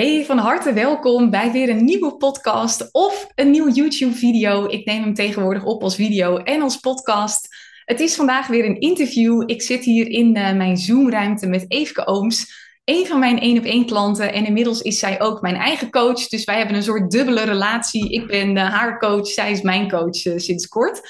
Hey, van harte welkom bij weer een nieuwe podcast of een nieuwe YouTube-video. Ik neem hem tegenwoordig op als video en als podcast. Het is vandaag weer een interview. Ik zit hier in uh, mijn Zoom-ruimte met Eefke Ooms, een van mijn één op één klanten. En inmiddels is zij ook mijn eigen coach. Dus wij hebben een soort dubbele relatie. Ik ben uh, haar coach, zij is mijn coach uh, sinds kort.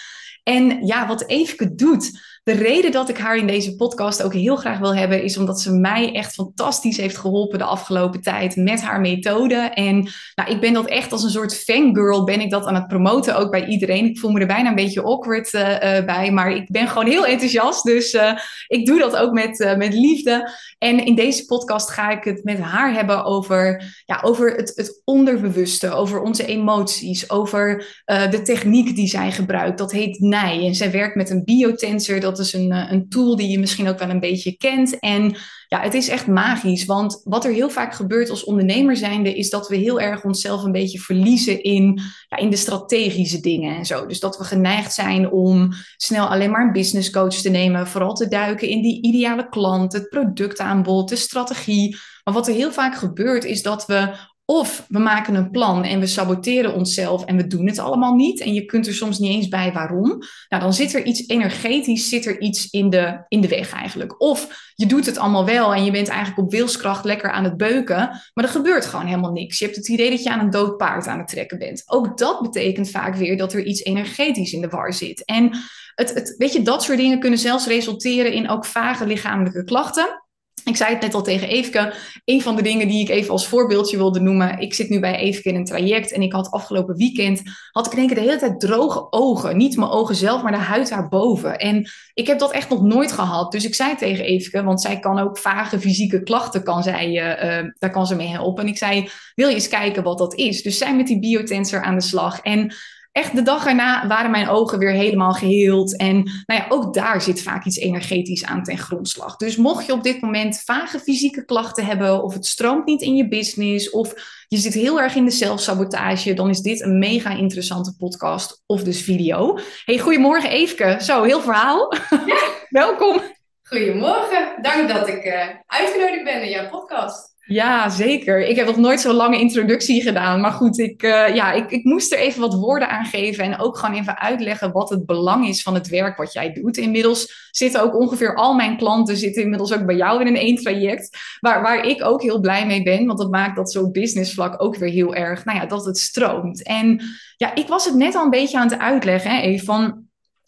En ja, wat Eefke doet de reden dat ik haar in deze podcast ook heel graag wil hebben, is omdat ze mij echt fantastisch heeft geholpen de afgelopen tijd met haar methode. En nou, ik ben dat echt als een soort fangirl, ben ik dat aan het promoten ook bij iedereen. Ik voel me er bijna een beetje awkward uh, uh, bij, maar ik ben gewoon heel enthousiast. Dus uh, ik doe dat ook met, met liefde. En in deze podcast ga ik het met haar hebben over, ja, over het, het onderbewuste, over onze emoties, over de techniek die zij gebruikt. Dat heet NIJ. En zij werkt met een biotensor. Dat dat is een, eh, een tool die je misschien ook wel een beetje kent. En ja, het is echt magisch. Want wat er heel vaak gebeurt als ondernemer zijnde, is dat we heel erg onszelf een beetje verliezen in, ja, in de strategische dingen en zo. Dus dat we geneigd zijn om snel alleen maar een business coach te nemen. Vooral te duiken in die ideale klant, het productaanbod, de strategie. Maar wat er heel vaak gebeurt, is dat we of we maken een plan en we saboteren onszelf en we doen het allemaal niet. En je kunt er soms niet eens bij waarom. Nou, dan zit er iets energetisch, zit er iets in de, in de weg eigenlijk. Of je doet het allemaal wel en je bent eigenlijk op wilskracht lekker aan het beuken. Maar er gebeurt gewoon helemaal niks. Je hebt het idee dat je aan een dood paard aan het trekken bent. Ook dat betekent vaak weer dat er iets energetisch in de war zit. En het, het, weet je, dat soort dingen kunnen zelfs resulteren in ook vage lichamelijke klachten. Ik zei het net al tegen Eveke. Een van de dingen die ik even als voorbeeldje wilde noemen. Ik zit nu bij Eveke in een traject. En ik had afgelopen weekend. had ik één keer de hele tijd droge ogen. Niet mijn ogen zelf, maar de huid daarboven. En ik heb dat echt nog nooit gehad. Dus ik zei tegen Eveke. Want zij kan ook vage fysieke klachten. Kan zij, uh, daar kan ze mee helpen. En ik zei: Wil je eens kijken wat dat is? Dus zij met die biotensor aan de slag. En echt de dag erna waren mijn ogen weer helemaal geheeld. En nou ja, ook daar zit vaak iets energetisch aan ten grondslag. Dus mocht je op dit moment vage fysieke klachten hebben, of het stroomt niet in je business, of je zit heel erg in de zelfsabotage, dan is dit een mega interessante podcast of dus video. Hey, goedemorgen Eefke. Zo, heel verhaal. Ja. Welkom. Goedemorgen. Dank dat ik uh, uitgenodigd ben in jouw podcast. Ja, zeker. Ik heb nog nooit zo'n lange introductie gedaan. Maar goed, ik, uh, ja, ik, ik moest er even wat woorden aan geven. En ook gewoon even uitleggen wat het belang is van het werk wat jij doet. Inmiddels zitten ook ongeveer al mijn klanten zitten inmiddels ook bij jou in een één traject. Waar, waar ik ook heel blij mee ben. Want dat maakt dat zo'n businessvlak ook weer heel erg, nou ja, dat het stroomt. En ja, ik was het net al een beetje aan het uitleggen, hè, van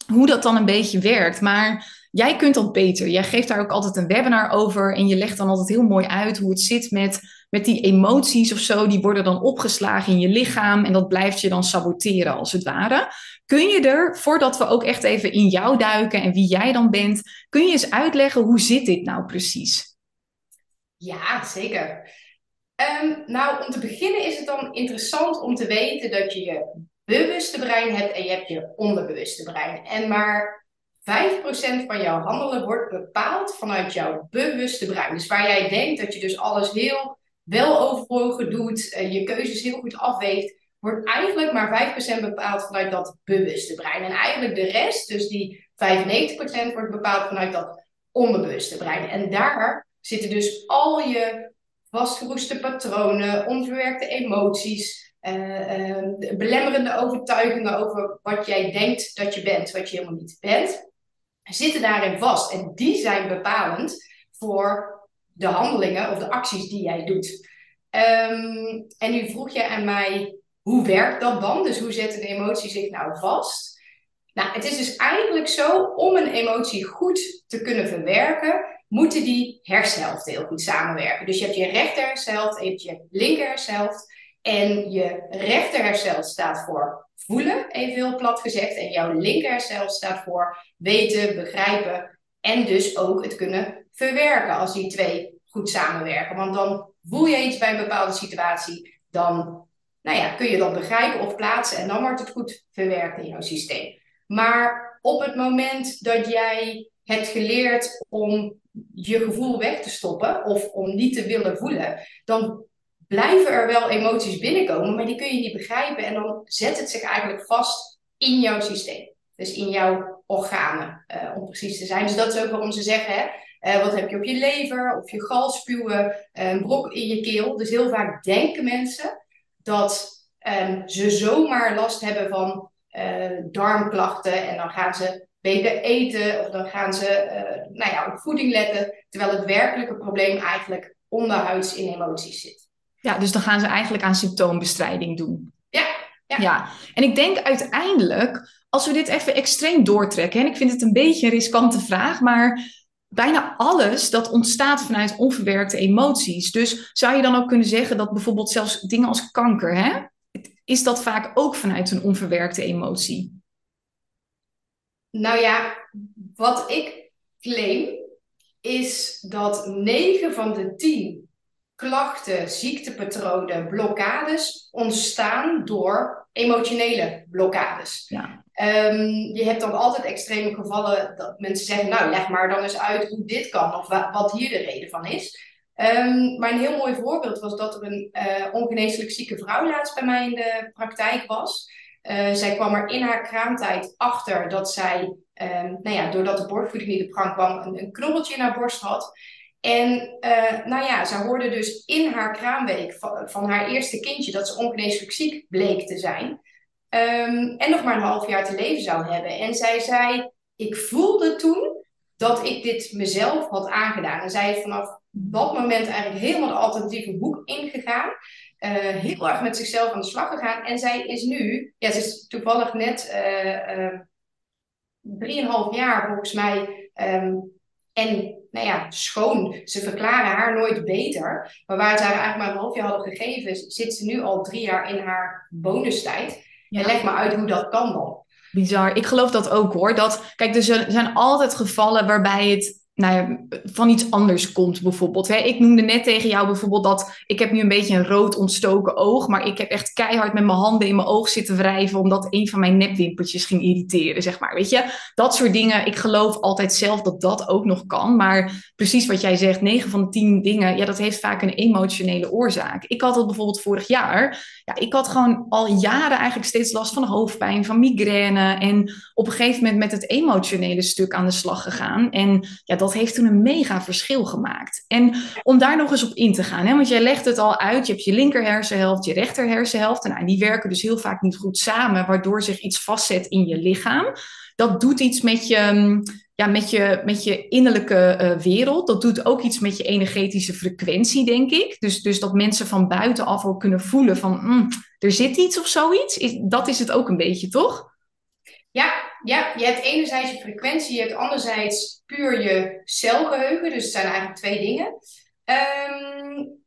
hoe dat dan een beetje werkt. Maar Jij kunt dat beter. Jij geeft daar ook altijd een webinar over en je legt dan altijd heel mooi uit hoe het zit met, met die emoties of zo. Die worden dan opgeslagen in je lichaam en dat blijft je dan saboteren als het ware. Kun je er, voordat we ook echt even in jou duiken en wie jij dan bent, kun je eens uitleggen hoe zit dit nou precies? Ja, zeker. Um, nou, om te beginnen is het dan interessant om te weten dat je je bewuste brein hebt en je hebt je onderbewuste brein. En maar 5% van jouw handelen wordt bepaald vanuit jouw bewuste brein. Dus waar jij denkt dat je dus alles heel wel overwogen doet, uh, je keuzes heel goed afweegt, wordt eigenlijk maar 5% bepaald vanuit dat bewuste brein. En eigenlijk de rest, dus die 95% wordt bepaald vanuit dat onbewuste brein. En daar zitten dus al je vastgeroeste patronen, onverwerkte emoties, uh, uh, belemmerende overtuigingen over wat jij denkt dat je bent, wat je helemaal niet bent zitten daarin vast. En die zijn bepalend voor de handelingen of de acties die jij doet. Um, en nu vroeg je aan mij, hoe werkt dat dan? Dus hoe zetten de emotie zich nou vast? Nou, het is dus eigenlijk zo, om een emotie goed te kunnen verwerken, moeten die hersenhelften heel goed samenwerken. Dus je hebt je rechter hersenhelft en je hebt je linker hersenhelft. En je rechter hersenhelft staat voor voelen, even heel plat gezegd. En jouw linker staat voor weten, begrijpen en dus ook het kunnen verwerken als die twee goed samenwerken. Want dan voel je iets bij een bepaalde situatie, dan nou ja, kun je dat begrijpen of plaatsen en dan wordt het goed verwerkt in jouw systeem. Maar op het moment dat jij hebt geleerd om je gevoel weg te stoppen of om niet te willen voelen, dan blijven er wel emoties binnenkomen, maar die kun je niet begrijpen. En dan zet het zich eigenlijk vast in jouw systeem. Dus in jouw organen, uh, om precies te zijn. Dus dat is ook waarom ze zeggen, hè, Uh, wat heb je op je lever, of je galspuwen, een brok in je keel. Dus heel vaak denken mensen dat um, ze zomaar last hebben van darmklachten en dan gaan ze beter eten of dan gaan ze nou ja, op voeding letten, terwijl het werkelijke probleem eigenlijk onderhuids in emoties zit. Ja, dus dan gaan ze eigenlijk aan symptoombestrijding doen. Ja, ja. ja. En ik denk uiteindelijk, als we dit even extreem doortrekken, en ik vind het een beetje een riskante vraag, maar bijna alles dat ontstaat vanuit onverwerkte emoties. Dus zou je dan ook kunnen zeggen dat bijvoorbeeld zelfs dingen als kanker, hè, is dat vaak ook vanuit een onverwerkte emotie? Nou ja, wat ik claim is dat 9 van de 10 klachten, ziektepatronen, blokkades ontstaan door emotionele blokkades. Ja. Um, je hebt dan altijd extreme gevallen dat mensen zeggen, nou leg maar dan eens uit hoe dit kan of wat hier de reden van is. Um, maar een heel mooi voorbeeld was dat er een uh, ongeneeslijk zieke vrouw laatst bij mij in de praktijk was. Uh, zij kwam er in haar kraamtijd achter dat zij, um, nou ja, doordat de borstvoeding niet op gang kwam, een, een knobbeltje in haar borst had. En uh, nou ja, zij hoorde dus in haar kraamweek van, haar eerste kindje dat ze ongeneeslijk ziek bleek te zijn. Um, en nog maar een half jaar te leven zou hebben. En zij zei, ik voelde toen dat ik dit mezelf had aangedaan. En zij is vanaf dat moment eigenlijk helemaal de alternatieve hoek ingegaan. Uh, heel erg met zichzelf aan de slag gegaan. En zij is nu, ja, ze is toevallig net uh, drieënhalf jaar volgens mij. Um, en nou ja, schoon. Ze verklaren haar nooit beter. Maar waar ze haar eigenlijk maar een half jaar hadden gegeven, zit ze nu al drie jaar in haar bonustijd. Ja. En leg maar uit hoe dat kan dan. Bizar. Ik geloof dat ook hoor. Dat, kijk, er zijn altijd gevallen waarbij het nou ja, van iets anders komt bijvoorbeeld. Hè? Ik noemde net tegen jou bijvoorbeeld dat ik heb nu een beetje een rood ontstoken oog, maar ik heb echt keihard met mijn handen in mijn oog zitten wrijven omdat een van mijn nepwimpertjes ging irriteren, zeg maar. Weet je, dat soort dingen. Ik geloof altijd zelf dat dat ook nog kan, maar precies wat jij zegt, 9 van de 10 dingen, ja, dat heeft vaak een emotionele oorzaak. Ik had dat bijvoorbeeld vorig jaar. Ja, ik had gewoon al jaren eigenlijk steeds last van hoofdpijn, van migraine en op een gegeven moment met het emotionele stuk aan de slag gegaan. En ja, dat heeft toen een mega verschil gemaakt. En om daar nog eens op in te gaan, hè, want jij legt het al uit, je hebt je linker hersenhelft, je rechter hersenhelft, en nou, die werken dus heel vaak niet goed samen, waardoor zich iets vastzet in je lichaam. Dat doet iets met je, mm, ja, met je, met je innerlijke uh, wereld. Dat doet ook iets met je energetische frequentie, denk ik. Dus, dus dat mensen van buitenaf ook kunnen voelen van mm, er zit iets of zoiets. Is, dat is het ook een beetje, toch? Ja, ja, je hebt enerzijds je frequentie, je hebt anderzijds puur je celgeheugen. Dus het zijn eigenlijk twee dingen. Um,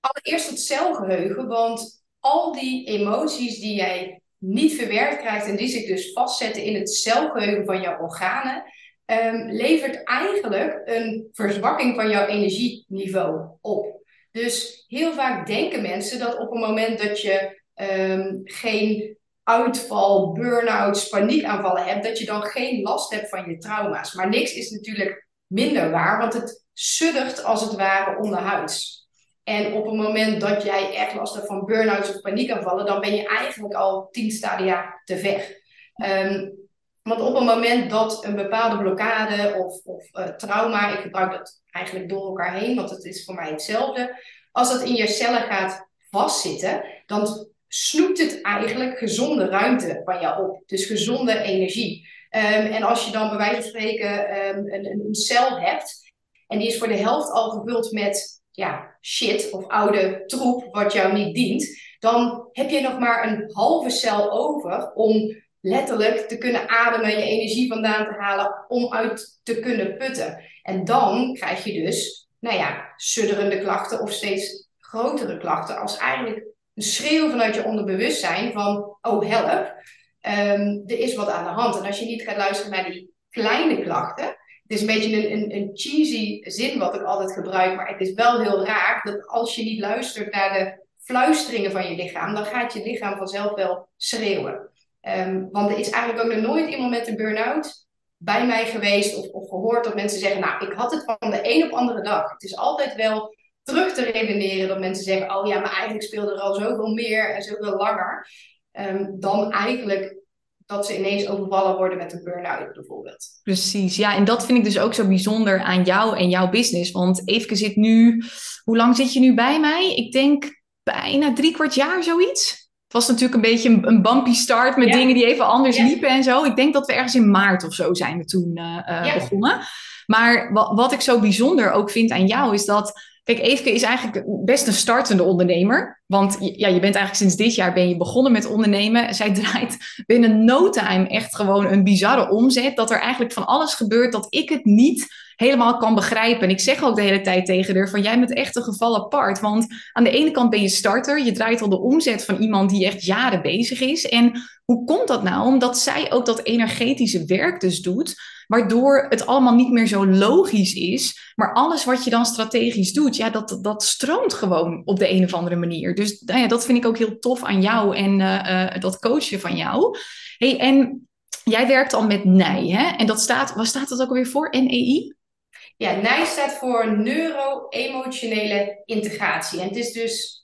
allereerst het celgeheugen, want al die emoties die jij niet verwerkt krijgt en die zich dus vastzetten in het celgeheugen van jouw organen, um, levert eigenlijk een verzwakking van jouw energieniveau op. Dus heel vaak denken mensen dat op het moment dat je um, geen uitval, burn-outs, paniekaanvallen hebt, dat je dan geen last hebt van je trauma's. Maar niks is natuurlijk minder waar, want het suddert als het ware onderhuids. En op het moment dat jij echt last hebt van burn-outs of paniekaanvallen, dan ben je eigenlijk al tien stadia te ver. Um, want op het moment dat een bepaalde blokkade of, of uh, trauma, ik gebruik dat eigenlijk door elkaar heen, want het is voor mij hetzelfde, als dat in je cellen gaat vastzitten, dan snoept het eigenlijk gezonde ruimte van jou op. Dus gezonde energie. Um, en als je dan bij wijze van spreken um, een, een, cel hebt en die is voor de helft al gevuld met ja, shit of oude troep wat jou niet dient, dan heb je nog maar een halve cel over om letterlijk te kunnen ademen, je energie vandaan te halen, om uit te kunnen putten. En dan krijg je dus, nou ja, sudderende klachten of steeds grotere klachten als eigenlijk een schreeuw vanuit je onderbewustzijn van, oh help, um, er is wat aan de hand. En als je niet gaat luisteren naar die kleine klachten, het is een beetje een, een, een, cheesy zin wat ik altijd gebruik, maar het is wel heel raar dat als je niet luistert naar de fluisteringen van je lichaam, dan gaat je lichaam vanzelf wel schreeuwen. Um, want er is eigenlijk ook nog nooit iemand met een burn-out bij mij geweest of, of gehoord dat mensen zeggen, nou, ik had het van de een op andere dag. Het is altijd wel terug te redeneren dat mensen zeggen: Oh ja, maar eigenlijk speelde er al zoveel meer en zoveel langer. Um, dan eigenlijk dat ze ineens overvallen worden met een burn-out bijvoorbeeld. Precies, ja, en dat vind ik dus ook zo bijzonder aan jou en jouw business. Want Eefke zit nu, hoe lang zit je nu bij mij? Ik denk bijna drie kwart jaar, zoiets. Het was natuurlijk een beetje een, een bumpy start met dingen die even anders liepen en zo. Ik denk dat we ergens in maart of zo zijn we toen uh, begonnen. Maar wat, wat ik zo bijzonder ook vind aan jou is dat Kijk, Eefke is eigenlijk best een startende ondernemer. Want ja, je bent eigenlijk sinds dit jaar ben je begonnen met ondernemen. Zij draait binnen no time echt gewoon een bizarre omzet. Dat er eigenlijk van alles gebeurt dat ik het niet helemaal kan begrijpen. En ik zeg ook de hele tijd tegen haar van jij bent echt een geval apart. Want aan de ene kant ben je starter. Je draait al de omzet van iemand die echt jaren bezig is. En hoe komt dat nou? Omdat zij ook dat energetische werk dus doet waardoor het allemaal niet meer zo logisch is. Maar alles wat je dan strategisch doet, ja, dat, dat stroomt gewoon op de een of andere manier. Dus nou ja, dat vind ik ook heel tof aan jou en uh, uh, dat coachen van jou. Hey, en jij werkt al met NEI, hè? En dat staat, wat staat dat ook alweer voor? NEI? Ja, NEI staat voor neuro-emotionele integratie. En het is dus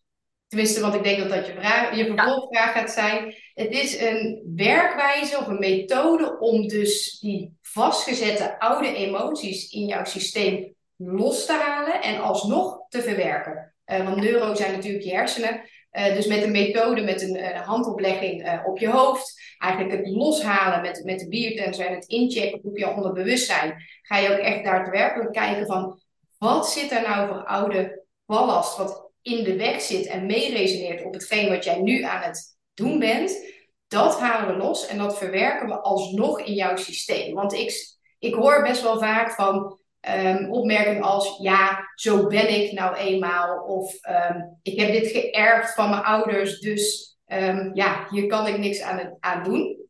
Tenminste, want ik denk dat dat je, vraag, je vervolgvraag gaat zijn. Het is een werkwijze of een methode om dus die vastgezette oude emoties in jouw systeem los te halen en alsnog te verwerken. Uh, want neuro zijn natuurlijk je hersenen. Uh, dus met een methode, met een, een handoplegging uh, op je hoofd, eigenlijk het loshalen met, met de biertensor en het inchecken op je onderbewustzijn, ga je ook echt daadwerkelijk kijken van wat zit er nou voor oude ballast, wat in de weg zit en meeresoneert op hetgeen wat jij nu aan het doen bent, dat halen we los en dat verwerken we alsnog in jouw systeem. Want ik, ik hoor best wel vaak van um, opmerkingen als: ja, zo ben ik nou eenmaal. Of um, ik heb dit geërfd van mijn ouders, dus um, ja, hier kan ik niks aan, doen.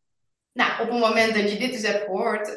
Nou, op het moment dat je dit eens hebt gehoord,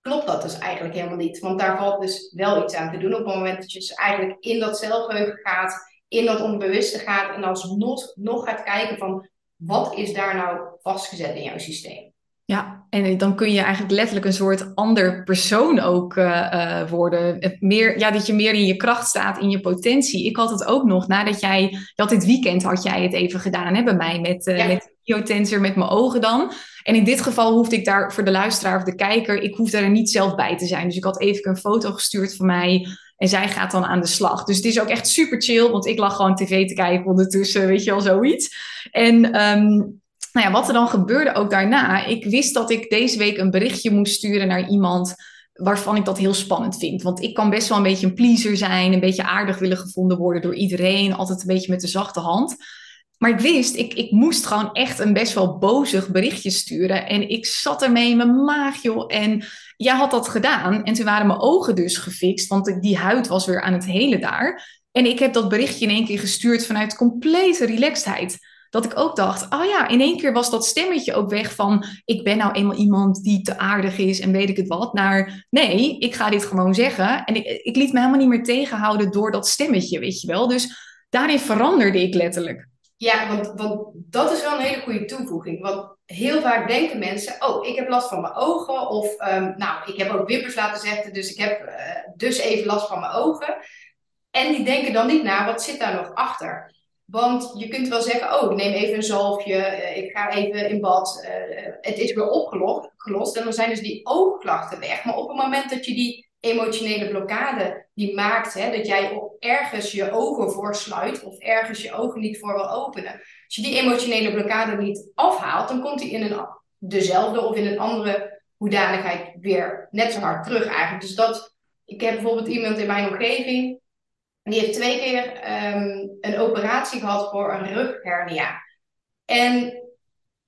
klopt dat dus eigenlijk helemaal niet. Want daar valt dus wel iets aan te doen op het moment dat je dus eigenlijk in dat zelfgeheugen gaat, in dat onbewuste gaat en alsnog nog gaat kijken van wat is daar nou vastgezet in jouw systeem. Ja, en dan kun je eigenlijk letterlijk een soort ander persoon ook uh, worden. Meer, ja, dat je meer in je kracht staat, in je potentie. Ik had het ook nog nadat jij, dat dit weekend had jij het even gedaan hè, bij mij met, uh, ja. met biotensor, met mijn ogen dan. En in dit geval hoefde ik daar voor de luisteraar of de kijker, ik hoefde er niet zelf bij te zijn. Dus ik had even een foto gestuurd van mij en zij gaat dan aan de slag. Dus het is ook echt super chill, want ik lag gewoon tv te kijken ondertussen, weet je wel, zoiets. En um, nou ja, wat er dan gebeurde ook daarna, ik wist dat ik deze week een berichtje moest sturen naar iemand waarvan ik dat heel spannend vind. Want ik kan best wel een beetje een pleaser zijn, een beetje aardig willen gevonden worden door iedereen, altijd een beetje met de zachte hand. Maar ik wist, ik, ik moest gewoon echt een best wel bozig berichtje sturen. En ik zat ermee in mijn maag, joh. En jij had dat gedaan. En toen waren mijn ogen dus gefixt, want die huid was weer aan het helen daar. En ik heb dat berichtje in één keer gestuurd vanuit complete relaxedheid. Dat ik ook dacht, oh ja, in één keer was dat stemmetje ook weg van... ik ben nou eenmaal iemand die te aardig is en weet ik het wat. Naar, nee, ik ga dit gewoon zeggen. En ik, ik liet me helemaal niet meer tegenhouden door dat stemmetje, weet je wel. Dus daarin veranderde ik letterlijk. Ja, want, want dat is wel een hele goede toevoeging. Want heel vaak denken mensen, oh, ik heb last van mijn ogen. Of, um, nou, ik heb ook wimpers laten zetten, dus ik heb uh, dus even last van mijn ogen. En die denken dan niet na, wat zit daar nog achter? Want je kunt wel zeggen, oh, ik neem even een zalfje, uh, ik ga even in bad. Uh, het is weer opgelost en dan zijn dus die oogklachten weg. Maar op het moment dat je die emotionele blokkade die maakt hè, dat jij ergens je ogen voor sluit of ergens je ogen niet voor wil openen. Als je die emotionele blokkade niet afhaalt, dan komt die in een, dezelfde of in een andere hoedanigheid weer net zo hard terug eigenlijk. Dus dat, ik heb bijvoorbeeld iemand in mijn omgeving, die heeft twee keer um, een operatie gehad voor een rughernia. En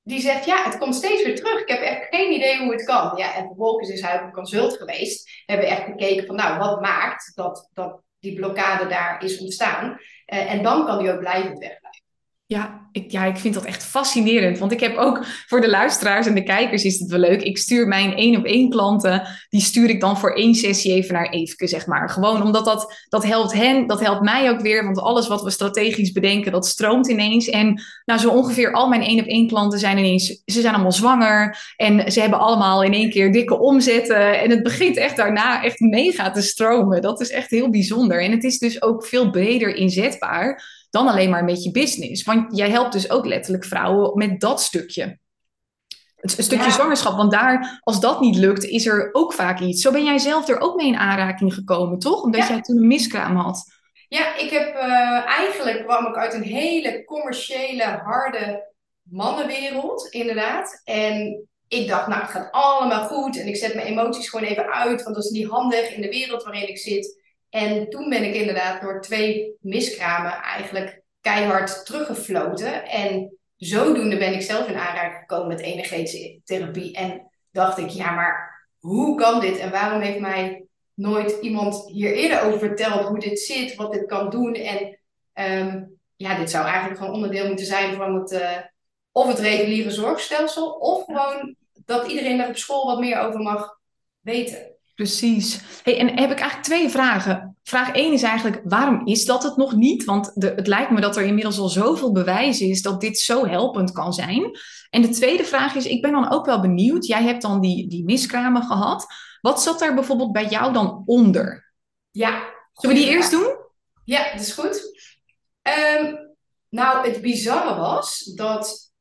die zegt, ja, het komt steeds weer terug. Ik heb echt geen idee hoe het kan. Ja, en vervolgens is hij op een consult geweest. We hebben echt gekeken van, nou, wat maakt dat, dat die blokkade daar is ontstaan? Uh, en dan kan die ook blijvend wegblijven. Ja ik, ja, ik vind dat echt fascinerend. Want ik heb ook voor de luisteraars en de kijkers is het wel leuk. Ik stuur mijn één op één klanten, die stuur ik dan voor één sessie even naar Eefke, zeg maar. Gewoon omdat dat, dat helpt hen, dat helpt mij ook weer. Want alles wat we strategisch bedenken, dat stroomt ineens. En nou, zo ongeveer al mijn één op één klanten zijn ineens, ze zijn allemaal zwanger. En ze hebben allemaal in één keer dikke omzetten. En het begint echt daarna echt mega te stromen. Dat is echt heel bijzonder. En het is dus ook veel breder inzetbaar dan alleen maar met je business. Want jij helpt dus ook letterlijk vrouwen met dat stukje. een stukje zwangerschap. Want daar, als dat niet lukt, is er ook vaak iets. Zo ben jij zelf er ook mee in aanraking gekomen, toch? Omdat jij toen een miskraam had. Ja, ik heb uh, eigenlijk kwam ik uit een hele commerciële, harde mannenwereld, inderdaad. En ik dacht, nou, het gaat allemaal goed. En ik zet mijn emoties gewoon even uit, want dat is niet handig in de wereld waarin ik zit. En toen ben ik inderdaad door twee miskramen eigenlijk keihard teruggefloten. En zodoende ben ik zelf in aanraking gekomen met energetische therapie. En dacht ik, ja, maar hoe kan dit? En waarom heeft mij nooit iemand hier eerder over verteld hoe dit zit, wat dit kan doen? En um, ja, dit zou eigenlijk gewoon onderdeel moeten zijn van het, uh, of het reguliere zorgstelsel, of gewoon dat iedereen daar op school wat meer over mag weten. Precies. Hey, en heb ik eigenlijk twee vragen. Vraag 1 is eigenlijk, waarom is dat het nog niet? Want de, het lijkt me dat er inmiddels al zoveel bewijs is dat dit zo helpend kan zijn. En de tweede vraag is, ik ben dan ook wel benieuwd, jij hebt dan die, die miskramen gehad. Wat zat daar bijvoorbeeld bij jou dan onder? Ja. Zullen we die eerst doen? Ja, dat is goed. Um, nou, het bizarre was dat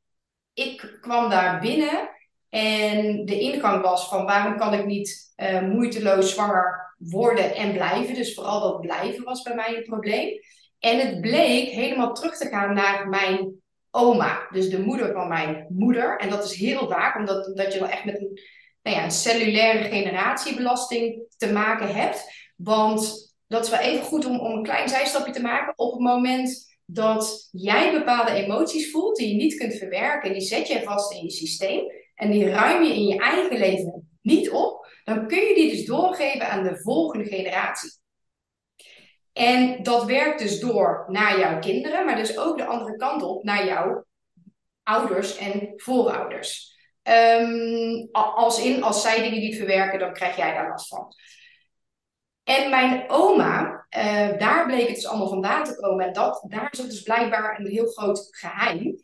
ik kwam daar binnen en de ingang was van waarom kan ik niet uh, moeiteloos zwanger worden en blijven. Dus vooral dat blijven was bij mij een probleem. En het bleek helemaal terug te gaan naar mijn oma. Dus de moeder van mijn moeder. En dat is heel vaak, omdat, omdat je wel echt met een, nou ja, een cellulaire generatiebelasting te maken hebt. Want dat is wel even goed om, om een klein zijstapje te maken. Op het moment dat jij bepaalde emoties voelt die je niet kunt verwerken, die zet je vast in je systeem en die ruim je in je eigen leven niet op, dan kun je die dus doorgeven aan de volgende generatie. En dat werkt dus door naar jouw kinderen, maar dus ook de andere kant op naar jouw ouders en voorouders. Um, als in, als zij dingen niet verwerken, dan krijg jij daar last van. En mijn oma, uh, daar bleek het dus allemaal vandaan te komen. En dat, daar zit dus blijkbaar een heel groot geheim.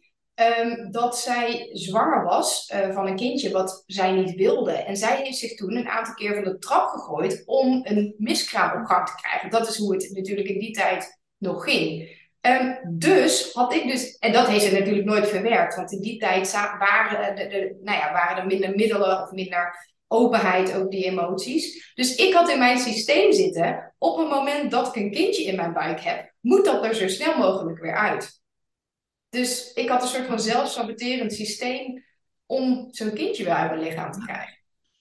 Um, dat zij zwanger was uh, van een kindje wat zij niet wilde. En zij heeft zich toen een aantal keer van de trap gegooid om een miskraam op gang te krijgen. Dat is hoe het natuurlijk in die tijd nog ging. Um, dus had ik dus, en dat heeft ze natuurlijk nooit verwerkt, want in die tijd waren, de, nou ja, waren er minder middelen of minder openheid over die emoties. Dus ik had in mijn systeem zitten, op het moment dat ik een kindje in mijn buik heb, moet dat er zo snel mogelijk weer uit. Dus ik had een soort van zelfsaboterend systeem om zo'n kindje weer uit mijn lichaam te krijgen.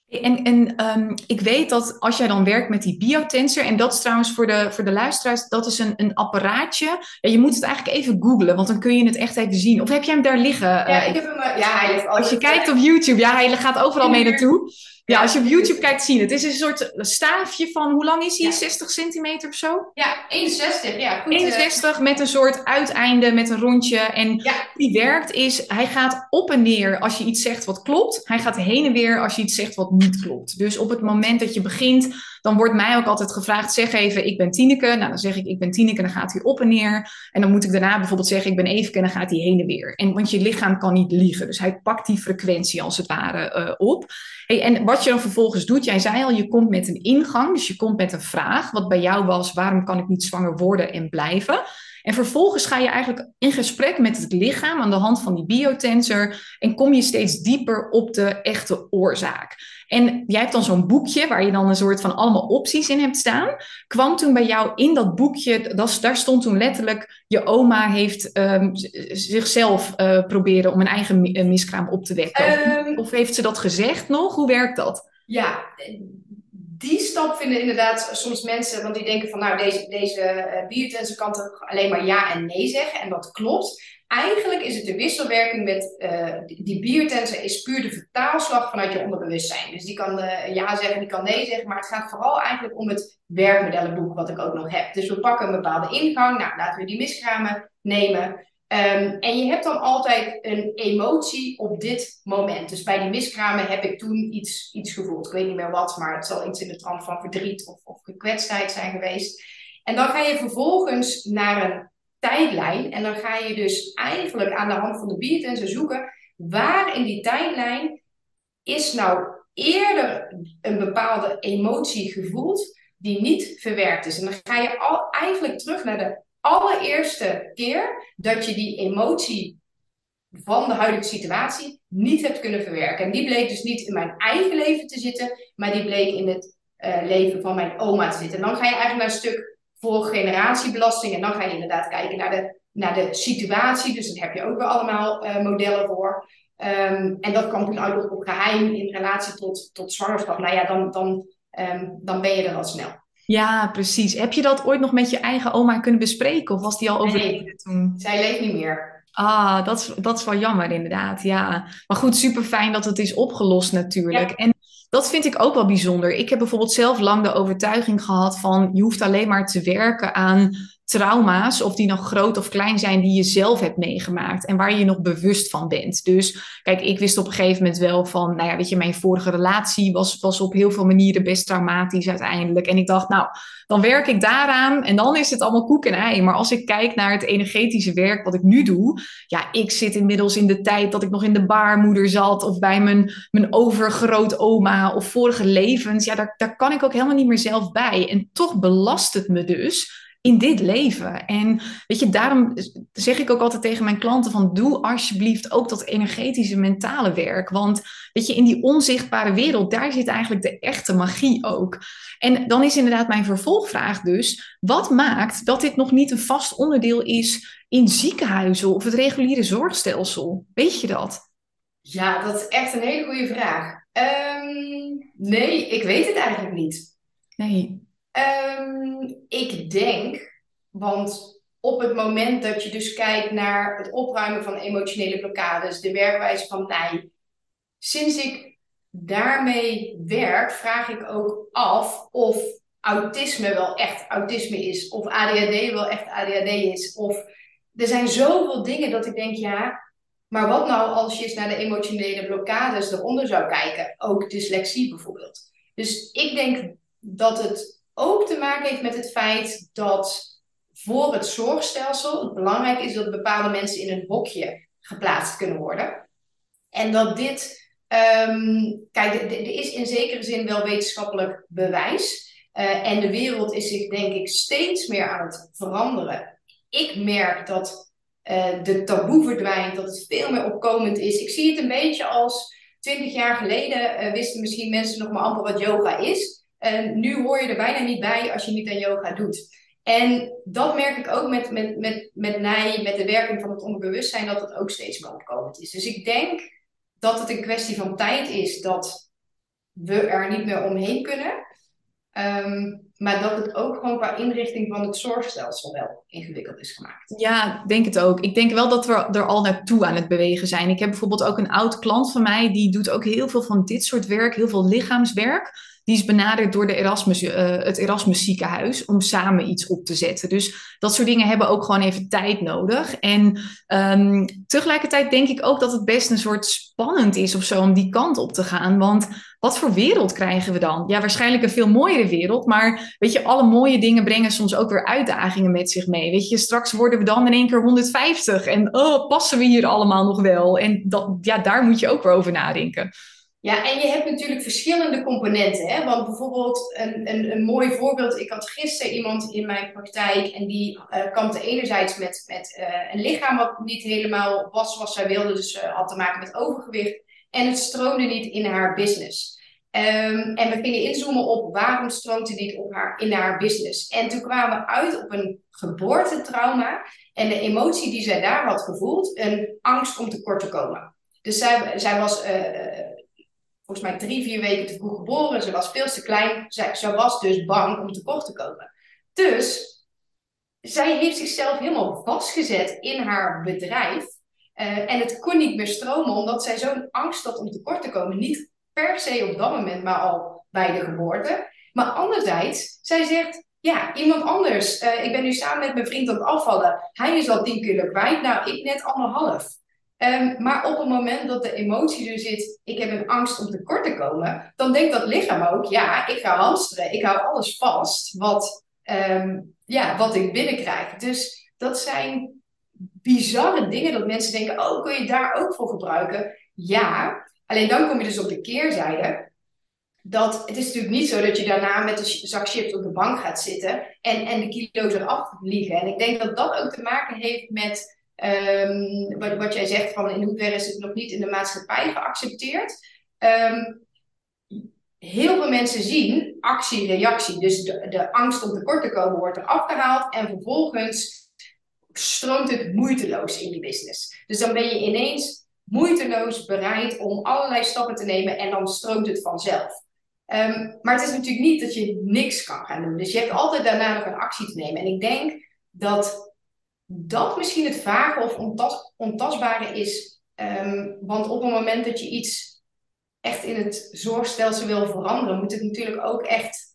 En, en um, ik weet dat als jij dan werkt met die biotensor, en dat is trouwens voor de, voor de luisteraars, dat is een, een apparaatje. Ja, je moet het eigenlijk even googlen, want dan kun je het echt even zien. Of heb jij hem daar liggen? Ja, ik heb hem. Eh, ja, hij ligt Als je kijkt op YouTube, ja, hij gaat overal mee naartoe. Ja, als je op YouTube kijkt, zie je het. Het is een soort staafje van, hoe lang is hij? 60 centimeter of zo? Ja, 61. Ja, goed, 61 uh... met een soort uiteinde, met een rondje. En ja. die werkt is, hij gaat op en neer als je iets zegt wat klopt. Hij gaat heen en weer als je iets zegt wat niet klopt. Dus op het moment dat je begint, dan wordt mij ook altijd gevraagd, zeg even, ik ben Tineke. Nou, dan zeg ik, ik ben Tineke, dan gaat hij op en neer. En dan moet ik daarna bijvoorbeeld zeggen, ik ben Eveke, en dan gaat hij heen en weer. En, want je lichaam kan niet liegen. Dus hij pakt die frequentie als het ware uh, op. En wat je dan vervolgens doet, jij zei al, je komt met een ingang, dus je komt met een vraag. Wat bij jou was, waarom kan ik niet zwanger worden en blijven? En vervolgens ga je eigenlijk in gesprek met het lichaam aan de hand van die biotensor en kom je steeds dieper op de echte oorzaak. En jij hebt dan zo'n boekje waar je dan een soort van allemaal opties in hebt staan. Kwam toen bij jou in dat boekje, dat, daar stond toen letterlijk, je oma heeft um, zichzelf uh, proberen om een eigen miskraam op te wekken. Um, of heeft ze dat gezegd nog? Hoe werkt dat? Ja, die stap vinden inderdaad soms mensen, want die denken van nou, deze, deze uh, kan toch alleen maar ja en nee zeggen. En dat klopt. Eigenlijk is het de wisselwerking met uh, die biotensen is puur de vertaalslag vanuit je onderbewustzijn. Dus die kan uh, ja zeggen, die kan nee zeggen, maar het gaat vooral eigenlijk om het werkmodellenboek wat ik ook nog heb. Dus we pakken een bepaalde ingang, nou laten we die miskramen nemen. Um, en je hebt dan altijd een emotie op dit moment. Dus bij die miskramen heb ik toen iets, iets gevoeld. Ik weet niet meer wat, maar het zal iets in de trant van verdriet of, of gekwetstheid zijn geweest. En dan ga je vervolgens naar een tijdlijn. En dan ga je dus eigenlijk aan de hand van de biotensen zoeken waar in die tijdlijn is nou eerder een bepaalde emotie gevoeld die niet verwerkt is. En dan ga je al eigenlijk terug naar de allereerste keer dat je die emotie van de huidige situatie niet hebt kunnen verwerken. En die bleek dus niet in mijn eigen leven te zitten, maar die bleek in het uh, leven van mijn oma te zitten. En dan ga je eigenlijk naar een stuk voor generatiebelasting. En dan ga je inderdaad kijken naar de, naar de situatie. Dus daar heb je ook weer allemaal uh, modellen voor. Um, en dat kan toen uit op geheim in relatie tot, tot zwangerschap. Nou ja, dan, dan, um, dan ben je er al snel. Ja, precies. Heb je dat ooit nog met je eigen oma kunnen bespreken? Of was die al overleden nee, toen? Zij leeft niet meer. Ah, dat is, dat is wel jammer inderdaad, ja. Maar goed, super fijn dat het is opgelost natuurlijk. Ja. En dat vind ik ook wel bijzonder. Ik heb bijvoorbeeld zelf lang de overtuiging gehad van je hoeft alleen maar te werken aan trauma's, of die nog groot of klein zijn, die je zelf hebt meegemaakt en waar je je nog bewust van bent. Dus kijk, ik wist op een gegeven moment wel van, nou ja, weet je, mijn vorige relatie was, was op heel veel manieren best traumatisch uiteindelijk. En ik dacht, nou, dan werk ik daaraan en dan is het allemaal koek en ei. Maar als ik kijk naar het energetische werk wat ik nu doe, ja, ik zit inmiddels in de tijd dat ik nog in de baarmoeder zat of bij mijn, mijn overgrootoma of vorige levens. Ja, daar, daar kan ik ook helemaal niet meer zelf bij. En toch belast het me dus in dit leven. En weet je, daarom zeg ik ook altijd tegen mijn klanten van doe alsjeblieft ook dat energetische mentale werk. Want weet je, in die onzichtbare wereld, daar zit eigenlijk de echte magie ook. En dan is inderdaad mijn vervolgvraag dus, wat maakt dat dit nog niet een vast onderdeel is in ziekenhuizen of het reguliere zorgstelsel? Weet je dat? Ja, dat is echt een hele goede vraag. Um, nee, ik weet het eigenlijk niet. Nee. Um, ik denk, want op het moment dat je dus kijkt naar het opruimen van emotionele blokkades, de werkwijze van Nij, sinds ik daarmee werk, vraag ik ook af of autisme wel echt autisme is, of ADHD wel echt ADHD is. Of er zijn zoveel dingen dat ik denk, ja, maar wat nou als je eens naar de emotionele blokkades eronder zou kijken? Ook dyslexie bijvoorbeeld. Dus ik denk dat het ook te maken heeft met het feit dat voor het zorgstelsel het belangrijk is dat bepaalde mensen in een hokje geplaatst kunnen worden. En dat dit, um, kijk, er is in zekere zin wel wetenschappelijk bewijs. Uh, en de wereld is zich, denk ik, steeds meer aan het veranderen. Ik merk dat uh, de taboe verdwijnt, dat het veel meer opkomend is. Ik zie het een beetje als twintig jaar geleden uh, wisten misschien mensen nog maar amper wat yoga is. En nu hoor je er bijna niet bij als je niet aan yoga doet. En dat merk ik ook met, met, met, met NIJ, met de werking van het onderbewustzijn, dat het ook steeds meer opkomend is. Dus ik denk dat het een kwestie van tijd is dat we er niet meer omheen kunnen. Um, maar dat het ook gewoon qua inrichting van het zorgstelsel wel ingewikkeld is gemaakt. Ja, ik denk het ook. Ik denk wel dat we er al naartoe aan het bewegen zijn. Ik heb bijvoorbeeld ook een oud klant van mij, die doet ook heel veel van dit soort werk, heel veel lichaamswerk. Die is benaderd door de Erasmus, uh, het Erasmus ziekenhuis om samen iets op te zetten. Dus dat soort dingen hebben ook gewoon even tijd nodig. En um, tegelijkertijd denk ik ook dat het best een soort spannend is of zo om die kant op te gaan. Want wat voor wereld krijgen we dan? Ja, waarschijnlijk een veel mooiere wereld. Maar weet je, alle mooie dingen brengen soms ook weer uitdagingen met zich mee. Weet je, straks worden we dan in één keer 150. En oh, passen we hier allemaal nog wel? En dat, ja, daar moet je ook weer over nadenken. Ja, en je hebt natuurlijk verschillende componenten. Hè? Want bijvoorbeeld een, een, een mooi voorbeeld. Ik had gisteren iemand in mijn praktijk en die uh, kampte enerzijds met, met uh, een lichaam wat niet helemaal was wat zij wilde. Dus uh, had te maken met overgewicht. En het stroomde niet in haar business. Um, en we gingen inzoomen op waarom stroomt het niet op haar, in haar business. En toen kwamen we uit op een geboortetrauma. En de emotie die zij daar had gevoeld, een angst om tekort te komen. Dus zij, zij was volgens mij drie, vier weken te vroeg geboren. Ze was veel te klein. Zij, ze was dus bang om tekort te komen. Dus zij heeft zichzelf helemaal vastgezet in haar bedrijf. Uh, en het kon niet meer stromen, omdat zij zo'n angst had om tekort te komen. Niet per se op dat moment, maar al bij de geboorte. Maar anderzijds, zij zegt, ja, iemand anders. Uh, ik ben nu samen met mijn vriend aan het afvallen. Hij is al 10 kilo kwijt. Nou, ik net anderhalf. Um, maar op het moment dat de emotie er zit, ik heb een angst om tekort te komen, dan denkt dat lichaam ook, ja, ik ga hamsteren, ik hou alles vast wat, um, ja, wat ik binnenkrijg. Dus dat zijn bizarre dingen dat mensen denken, oh, kun je daar ook voor gebruiken? Ja, alleen dan kom je dus op de keerzijde. Dat het is natuurlijk niet zo dat je daarna met een zak chips op de bank gaat zitten en, en de kilo's eraf vliegen. En ik denk dat dat ook te maken heeft met Um, wat, wat, jij zegt van in hoeverre is het nog niet in de maatschappij geaccepteerd. Um, heel veel mensen zien actie-reactie. Dus de, angst om tekort te komen wordt er afgehaald en vervolgens stroomt het moeiteloos in je business. Dus dan ben je ineens moeiteloos bereid om allerlei stappen te nemen en dan stroomt het vanzelf. Um, maar het is natuurlijk niet dat je niks kan gaan doen. Dus je hebt altijd daarna nog een actie te nemen. En ik denk dat dat misschien het vage of ontas ontastbare is. Um, want op het moment dat je iets echt in het zorgstelsel wil veranderen, moet het natuurlijk ook echt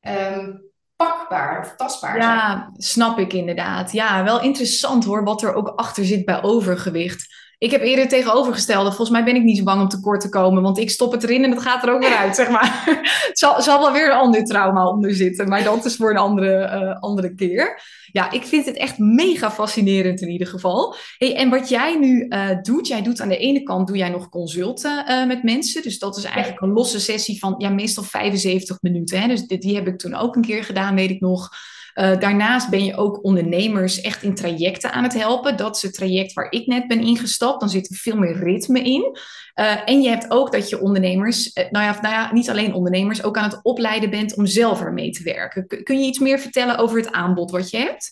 um, pakbaar of tastbaar zijn. Ja, snap ik inderdaad. Ja, wel interessant hoor, wat er ook achter zit bij overgewicht. Ik heb eerder tegenovergestelde. Volgens mij ben ik niet zo bang om tekort te komen. Want ik stop het erin en het gaat er ook weer uit, zeg maar. het zal, zal wel weer een ander trauma onder zitten. Maar dat is voor een andere, uh, andere keer. Ja, ik vind het echt mega fascinerend in ieder geval. Hey, en wat jij nu uh, doet, jij doet aan de ene kant doe jij nog consulten uh, met mensen. Dus dat is eigenlijk een losse sessie van ja, meestal 75 minuten. Hè? Dus die, die heb ik toen ook een keer gedaan, weet ik nog. Uh, daarnaast ben je ook ondernemers echt in trajecten aan het helpen. Dat is het traject waar ik net ben ingestapt. Dan zit er veel meer ritme in. Uh, en je hebt ook dat je ondernemers, uh, nou, ja, nou ja, niet alleen ondernemers, ook aan het opleiden bent om zelf ermee te werken. kun je iets meer vertellen over het aanbod wat je hebt?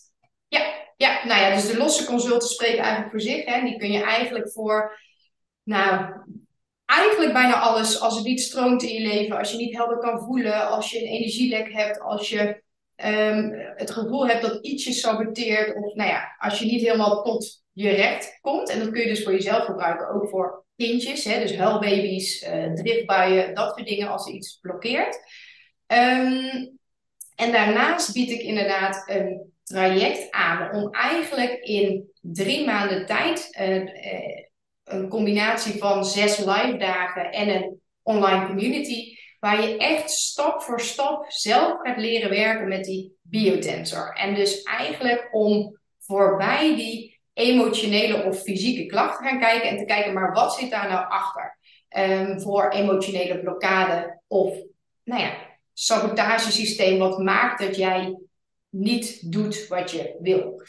Ja, ja, nou ja, dus de losse consulten spreken eigenlijk voor zich. Hè. Die kun je eigenlijk voor, nou, eigenlijk bijna alles. Als het niet stroomt in je leven, als je niet helder kan voelen, als je een energielek hebt, als je um, het gevoel hebt dat ietsje saboteert. Of nou ja, als je niet helemaal tot je recht komt. En dat kun je dus voor jezelf gebruiken, ook voor kindjes. Hè, dus huilbaby's, uh, driftbuien, dat soort dingen als er iets blokkeert. Um, en daarnaast bied ik inderdaad een traject aan om eigenlijk in drie maanden tijd uh, uh, een combinatie van zes live dagen en een online community Waar je echt stap voor stap zelf gaat leren werken met die biotensor. En dus eigenlijk om voorbij die emotionele of fysieke klachten gaan kijken en te kijken, maar wat zit daar nou achter? Um, voor emotionele blokkade of, nou ja, sabotagesysteem wat maakt dat jij niet doet wat je wil.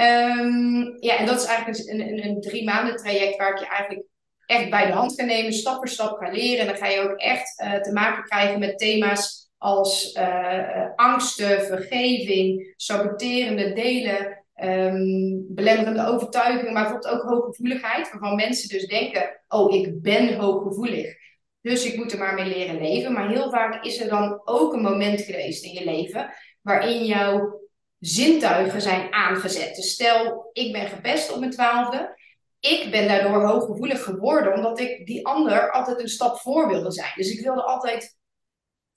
Um, ja, en dat is eigenlijk een, een, een drie maanden traject waar ik je eigenlijk echt bij de hand gaan nemen, stap voor stap gaan leren. En dan ga je ook echt uh, te maken krijgen met thema's als uh, angsten, vergeving, saboterende delen, um, belemmerende overtuigingen, maar bijvoorbeeld ook hooggevoeligheid, waarvan mensen dus denken, oh, ik ben hooggevoelig. Dus ik moet er maar mee leren leven. Maar heel vaak is er dan ook een moment geweest in je leven waarin jouw zintuigen zijn aangezet. Dus stel, ik ben gepest op mijn twaalfde ik ben daardoor hooggevoelig geworden, omdat ik die ander altijd een stap voor wilde zijn. Dus ik wilde altijd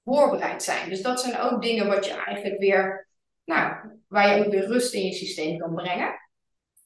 voorbereid zijn. Dus dat zijn ook dingen wat je eigenlijk weer, nou, waar je ook weer rust in je systeem kan brengen.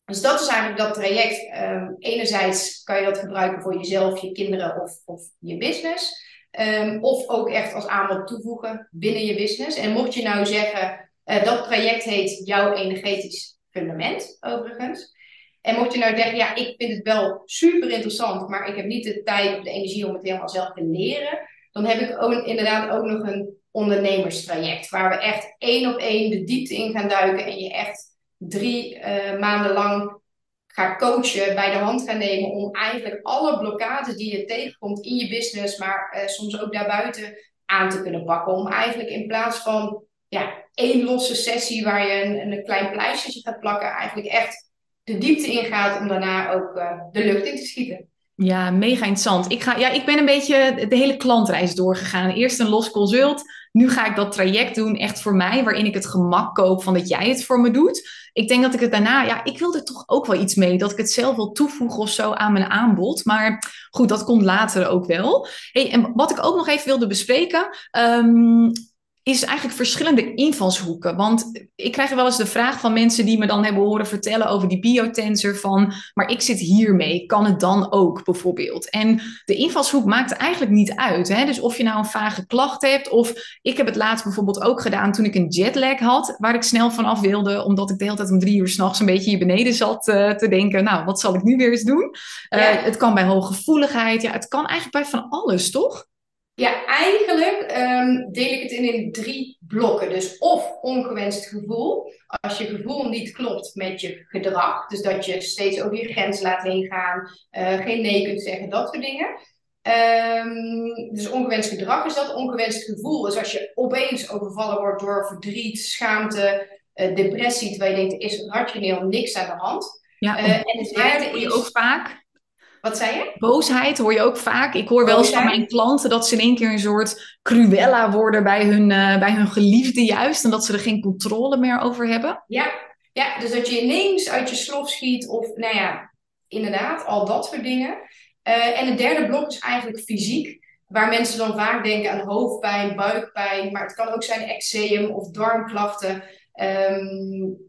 Dus dat is eigenlijk dat traject. Um, enerzijds kan je dat gebruiken voor jezelf, je kinderen of, of je business. Um, of ook echt als aanbod toevoegen binnen je business. En mocht je nou zeggen, uh, dat traject heet jouw energetisch fundament, overigens. En mocht je nou denken, ja, ik vind het wel super interessant, maar ik heb niet de tijd of de energie om het helemaal zelf te leren, dan heb ik ook, inderdaad ook nog een ondernemerstraject, waar we echt één op één de diepte in gaan duiken en je echt drie uh, maanden lang gaat coachen, bij de hand gaan nemen om eigenlijk alle blokkades die je tegenkomt in je business, maar uh, soms ook daarbuiten aan te kunnen pakken. Om eigenlijk in plaats van ja, één losse sessie waar je een, een klein pleistertje gaat plakken, eigenlijk echt de diepte ingaat om daarna ook uh, de lucht in te schieten. Ja, mega interessant. Ik, ga, ja, ik ben een beetje de hele klantreis doorgegaan. Eerst een los consult. Nu ga ik dat traject doen, echt voor mij, waarin ik het gemak koop van dat jij het voor me doet. Ik denk dat ik het daarna, ja, ik wil er toch ook wel iets mee. Dat ik het zelf wil toevoegen of zo aan mijn aanbod. Maar goed, dat komt later ook wel. Hey, en wat ik ook nog even wilde bespreken. Um, is eigenlijk verschillende invalshoeken. Want ik krijg wel eens de vraag van mensen die me dan hebben horen vertellen over die biotensor van, maar ik zit hiermee, kan het dan ook bijvoorbeeld? En de invalshoek maakt eigenlijk niet uit. Hè? Dus of je nou een vage klacht hebt, of ik heb het laatst bijvoorbeeld ook gedaan toen ik een jetlag had, waar ik snel vanaf wilde, omdat ik de hele tijd om drie uur s'nachts een beetje hier beneden zat uh, te denken, nou, wat zal ik nu weer eens doen? Uh, Het kan bij hooggevoeligheid, ja, het kan eigenlijk bij van alles, toch? Ja, eigenlijk ehm, deel ik het in, in drie blokken. Dus of ongewenst gevoel. Als je gevoel niet klopt met je gedrag. Dus dat je steeds over je grens laat heen gaan. Uh, geen nee kunt zeggen, dat soort dingen. Um, dus ongewenst gedrag is dat. Ongewenst gevoel is als je opeens overvallen wordt door verdriet, schaamte, uh, depressie. Terwijl je denkt, er is rationeel niks aan de hand. Ja, uh, en het derde is... ook vaak. Wat zei je? Boosheid hoor je ook vaak. Ik hoor wel eens van mijn klanten dat ze in één keer een soort cruella worden bij hun, uh, bij hun geliefde juist. En dat ze er geen controle meer over hebben. Ja. ja, dus dat je ineens uit je slof schiet of nou ja, inderdaad, al dat soort dingen. Uh, en het derde blok is eigenlijk fysiek. Waar mensen dan vaak denken aan hoofdpijn, buikpijn. Maar het kan ook zijn eczeem of darmklachten. Um,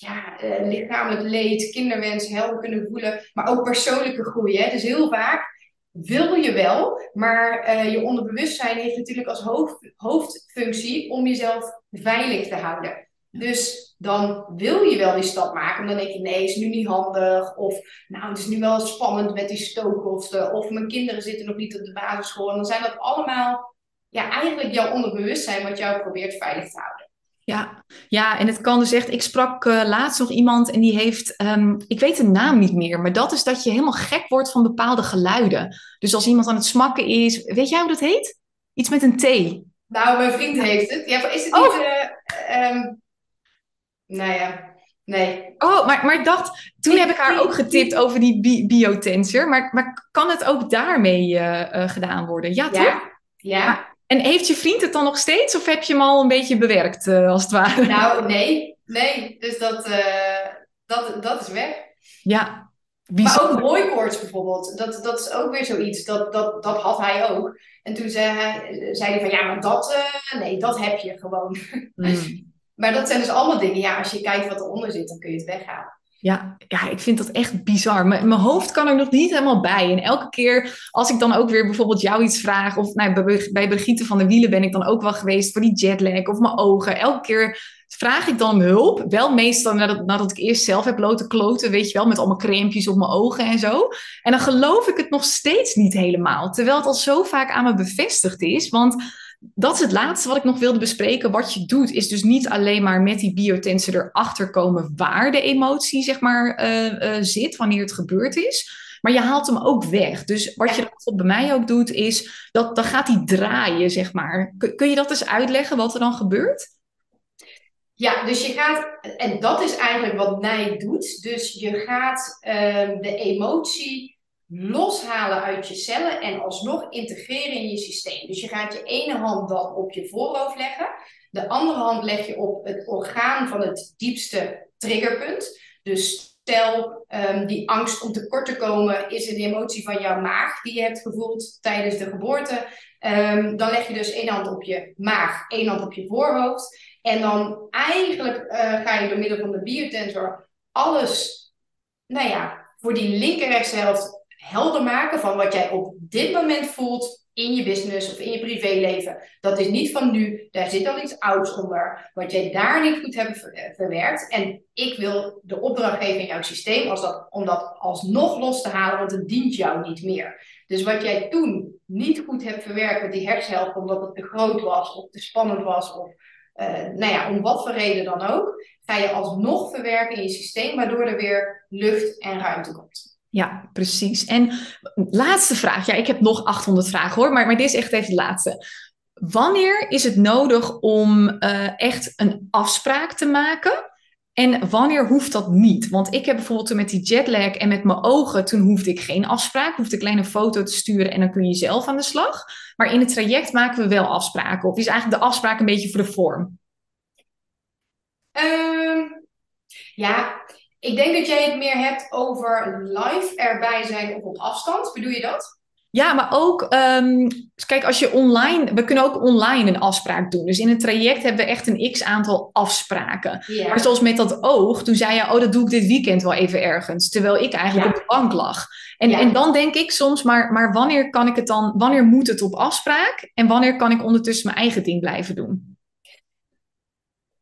ja, uh, lichamelijk leed, kinderwens, helder kunnen voelen, maar ook persoonlijke groei. Hè? Dus heel vaak wil je wel, maar uh, je onderbewustzijn heeft natuurlijk als hoofd, hoofdfunctie om jezelf veilig te houden. Dus dan wil je wel die stap maken, maar dan denk je, nee, is nu niet handig. Of, nou, het is nu wel spannend met die stookkosten. Of mijn kinderen zitten nog niet op de basisschool. En dan zijn dat allemaal, ja, eigenlijk jouw onderbewustzijn wat jou probeert veilig te houden. Ja, ja, en het kan dus echt. Ik sprak uh, laatst nog iemand en die heeft, um, ik weet de naam niet meer, maar dat is dat je helemaal gek wordt van bepaalde geluiden. Dus als iemand aan het smakken is, weet jij hoe dat heet? Iets met een T. Nou, mijn vriend heeft het. Ja, is het oh. niet. Uh, um, nou ja, nee. Oh, maar, maar ik dacht, toen heb ik haar ook getipt over die bi biotensor. Maar, maar kan het ook daarmee uh, gedaan worden? Ja, ja. toch? Ja. Maar, en heeft je vriend het dan nog steeds of heb je hem al een beetje bewerkt, uh, als het ware? Nou, nee. Nee, dus dat, uh, dat, dat is weg. Ja, bijzonder. Maar ook hooikoorts bijvoorbeeld. Dat, dat is ook weer zoiets. Dat, dat, dat had hij ook. En toen zei hij, zei hij van, ja, maar dat, uh, nee, dat heb je gewoon. Mm. maar dat zijn dus allemaal dingen. Ja, als je kijkt wat eronder zit, dan kun je het weghalen. Ja, ja, ik vind dat echt bizar. mijn hoofd kan er nog niet helemaal bij. En elke keer als ik dan ook weer bijvoorbeeld jou iets vraag... of nou, bij, bij van de Wielen ben ik dan ook wel geweest... voor die jetlag of mijn ogen. Elke keer vraag ik dan om hulp. Wel meestal nadat, nadat ik eerst zelf heb loten kloten... weet je wel, met allemaal crempjes op mijn ogen en zo. En dan geloof ik het nog steeds niet helemaal. Terwijl het al zo vaak aan me bevestigd is. Want dat is het laatste wat ik nog wilde bespreken. Wat je doet, is dus niet alleen maar met die biotensen erachter komen waar de emotie zeg maar, uh, uh, zit, wanneer het gebeurd is. Maar je haalt hem ook weg. Dus wat je bij mij ook doet, is dat dan gaat hij draaien, zeg maar. Kun je dat eens uitleggen wat er dan gebeurt? Ja, dus je gaat, en dat is eigenlijk wat Nij doet. Dus je gaat uh, de emotie loshalen uit je cellen en alsnog integreren in je systeem. Dus je gaat je ene hand dan op je voorhoofd leggen, de andere hand leg je op het orgaan van het diepste triggerpunt. Dus stel um, die angst om tekort te komen is een emotie van jouw maag die je hebt gevoeld tijdens de geboorte. Um, dan leg je dus één hand op je maag, één hand op je voorhoofd. En dan eigenlijk uh, ga je door middel van de biotensor alles, nou ja, voor die linker helft helder maken van wat jij op dit moment voelt in je business of in je privéleven. Dat is niet van nu, daar zit al iets ouds onder, wat jij daar niet goed hebt eh, verwerkt. En ik wil de opdracht geven in jouw systeem als dat, om dat alsnog los te halen, want het dient jou niet meer. Dus wat jij toen niet goed hebt verwerkt met die hersenhelft, omdat het te groot was of te spannend was of uh, nou ja, om wat voor reden dan ook, ga je alsnog verwerken in je systeem, waardoor er weer lucht en ruimte komt. Ja, precies. En laatste vraag. Ja, ik heb nog 800 vragen hoor, maar, maar dit is echt even de laatste. Wanneer is het nodig om uh, echt een afspraak te maken? En wanneer hoeft dat niet? Want ik heb bijvoorbeeld met die jetlag en met mijn ogen, toen hoefde ik geen afspraak. Hoefde ik alleen een foto te sturen en dan kun je zelf aan de slag. Maar in het traject maken we wel afspraken. Of is eigenlijk de afspraak een beetje voor de vorm? Uh, ja, ik denk dat jij het meer hebt over live erbij zijn of op afstand. Bedoel je dat? Ja, maar ook, um, kijk, als je online, we kunnen ook online een afspraak doen. Dus in een traject hebben we echt een x aantal afspraken. Ja. Maar zoals met dat oog, toen zei je, oh, dat doe ik dit weekend wel even ergens. Terwijl ik eigenlijk ja. op de bank lag. En, ja. en dan denk ik soms, maar, maar wanneer kan ik het dan, wanneer moet het op afspraak? En wanneer kan ik ondertussen mijn eigen ding blijven doen?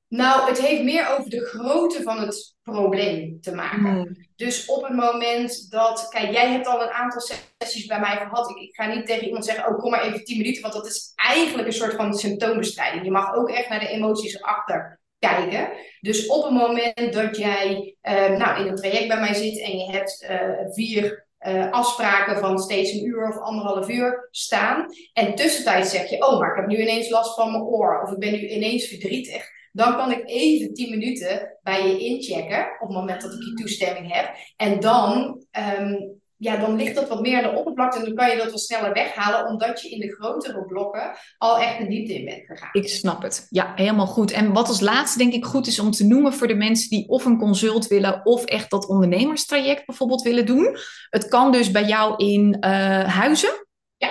Nou, het heeft meer over de grootte van het probleem te maken. Hmm. Dus op het moment dat, kijk, jij hebt al een aantal sessies bij mij gehad. Ik, ik ga niet tegen iemand zeggen, oh, kom maar even 10 minuten, want dat is eigenlijk een soort van symptoombestrijding. Je mag ook echt naar de emoties erachter kijken. Dus op het moment dat jij uh, nou, in een traject bij mij zit en je hebt uh, vier uh, afspraken van steeds een uur of anderhalf uur staan. En tussentijds zeg je, oh, maar ik heb nu ineens last van mijn oor. Of ik ben nu ineens verdrietig. Dan kan ik even 10 minuten bij je inchecken op het moment dat ik je toestemming heb. En dan um, ja, dan ligt dat wat meer aan de oppervlakte en dan kan je dat wat sneller weghalen, omdat je in de grotere blokken al echt de diepte in bent gegaan. Ik snap het. Ja, helemaal goed. En wat als laatste denk ik goed is om te noemen voor de mensen die of een consult willen of echt dat ondernemerstraject bijvoorbeeld willen doen. Het kan dus bij jou in uh, huizen. Ja.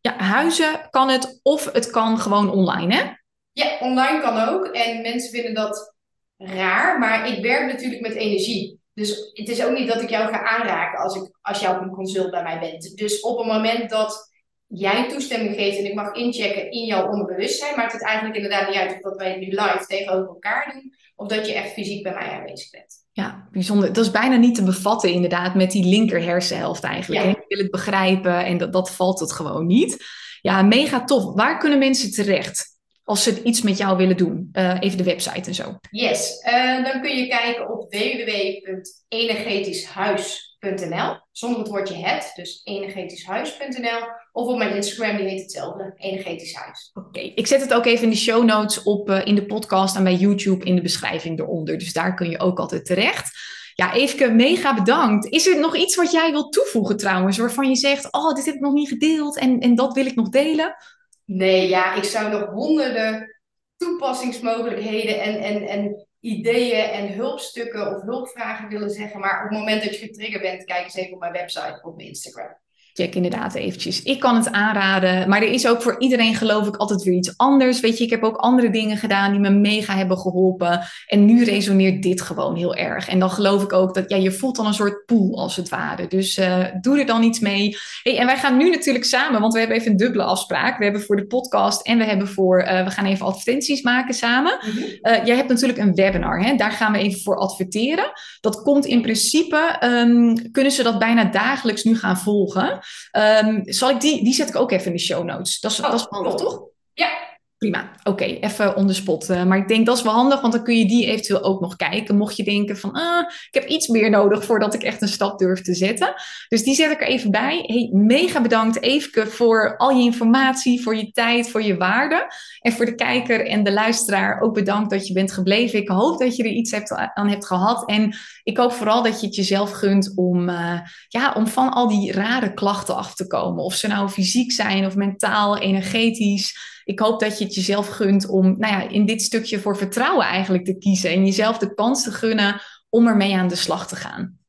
Ja, huizen kan het of het kan gewoon online, hè? Online kan ook. En mensen vinden dat raar, maar ik werk natuurlijk met energie. Dus het is ook niet dat ik jou ga aanraken als, ik, als jij op een consult bij mij bent. Dus op het moment dat jij toestemming geeft en ik mag inchecken in jouw onderbewustzijn, maakt het eigenlijk inderdaad niet uit of dat wij het nu live tegenover elkaar doen, of dat je echt fysiek bij mij aanwezig bent. Ja, bijzonder. Dat is bijna niet te bevatten inderdaad met die linker hersenhelft eigenlijk. Ja. Ik wil het begrijpen en dat, dat valt het gewoon niet. Ja, mega tof. Waar kunnen mensen terecht? Als ze iets met jou willen doen. Uh, even de website en zo. Yes, uh, dan kun je kijken op www.energetischhuis.nl zonder het woordje het, dus energetischhuis.nl of op mijn Instagram, die heet hetzelfde, energetisch huis. Oké, okay. ik zet het ook even in de show notes op uh, in de podcast en bij YouTube in de beschrijving eronder. Dus daar kun je ook altijd terecht. Ja, Eefke, mega bedankt. Is er nog iets wat jij wilt toevoegen trouwens, waarvan je zegt, oh, dit heb ik nog niet gedeeld en, en dat wil ik nog delen? Nee, ja, ik zou nog honderden toepassingsmogelijkheden en, en, en ideeën en hulpstukken of hulpvragen willen zeggen. Maar op het moment dat je getriggerd bent, kijk eens even op mijn website of op mijn Instagram check inderdaad eventjes. Ik kan het aanraden, maar er is ook voor iedereen geloof ik altijd weer iets anders. Weet je, ik heb ook andere dingen gedaan die me mega hebben geholpen. En nu resoneert dit gewoon heel erg. En dan geloof ik ook dat ja, je voelt dan een soort pool als het ware. Dus uh, doe er dan iets mee. Hey, en wij gaan nu natuurlijk samen, want we hebben even een dubbele afspraak. We hebben voor de podcast en we hebben voor, uh, we gaan even advertenties maken samen. Mm -hmm. uh, jij hebt natuurlijk een webinar, hè? daar gaan we even voor adverteren. Dat komt in principe, um, kunnen ze dat bijna dagelijks nu gaan volgen. Um, zal ik die, die zet ik ook even in de show notes. Dat is, oh, dat is handig, toch? Ja. Prima, oké, even on the spot. Uh, maar ik denk dat is wel handig, want dan kun je die eventueel ook nog kijken. Mocht je denken van, ah, ik heb iets meer nodig voordat ik echt een stap durf te zetten. Dus die zet ik er even bij. Hey, mega bedankt Eefke voor al je informatie, voor je tijd, voor je waarde. En voor de kijker en de luisteraar ook bedankt dat je bent gebleven. Ik hoop dat je er iets hebt, aan hebt gehad. En ik hoop vooral dat je het jezelf gunt om, uh, ja, om van al die rare klachten af te komen. Of ze nou fysiek zijn of mentaal, energetisch. Ik hoop dat je het jezelf gunt om nou ja, in dit stukje voor vertrouwen eigenlijk te kiezen. En jezelf de kans te gunnen om ermee aan de slag te gaan.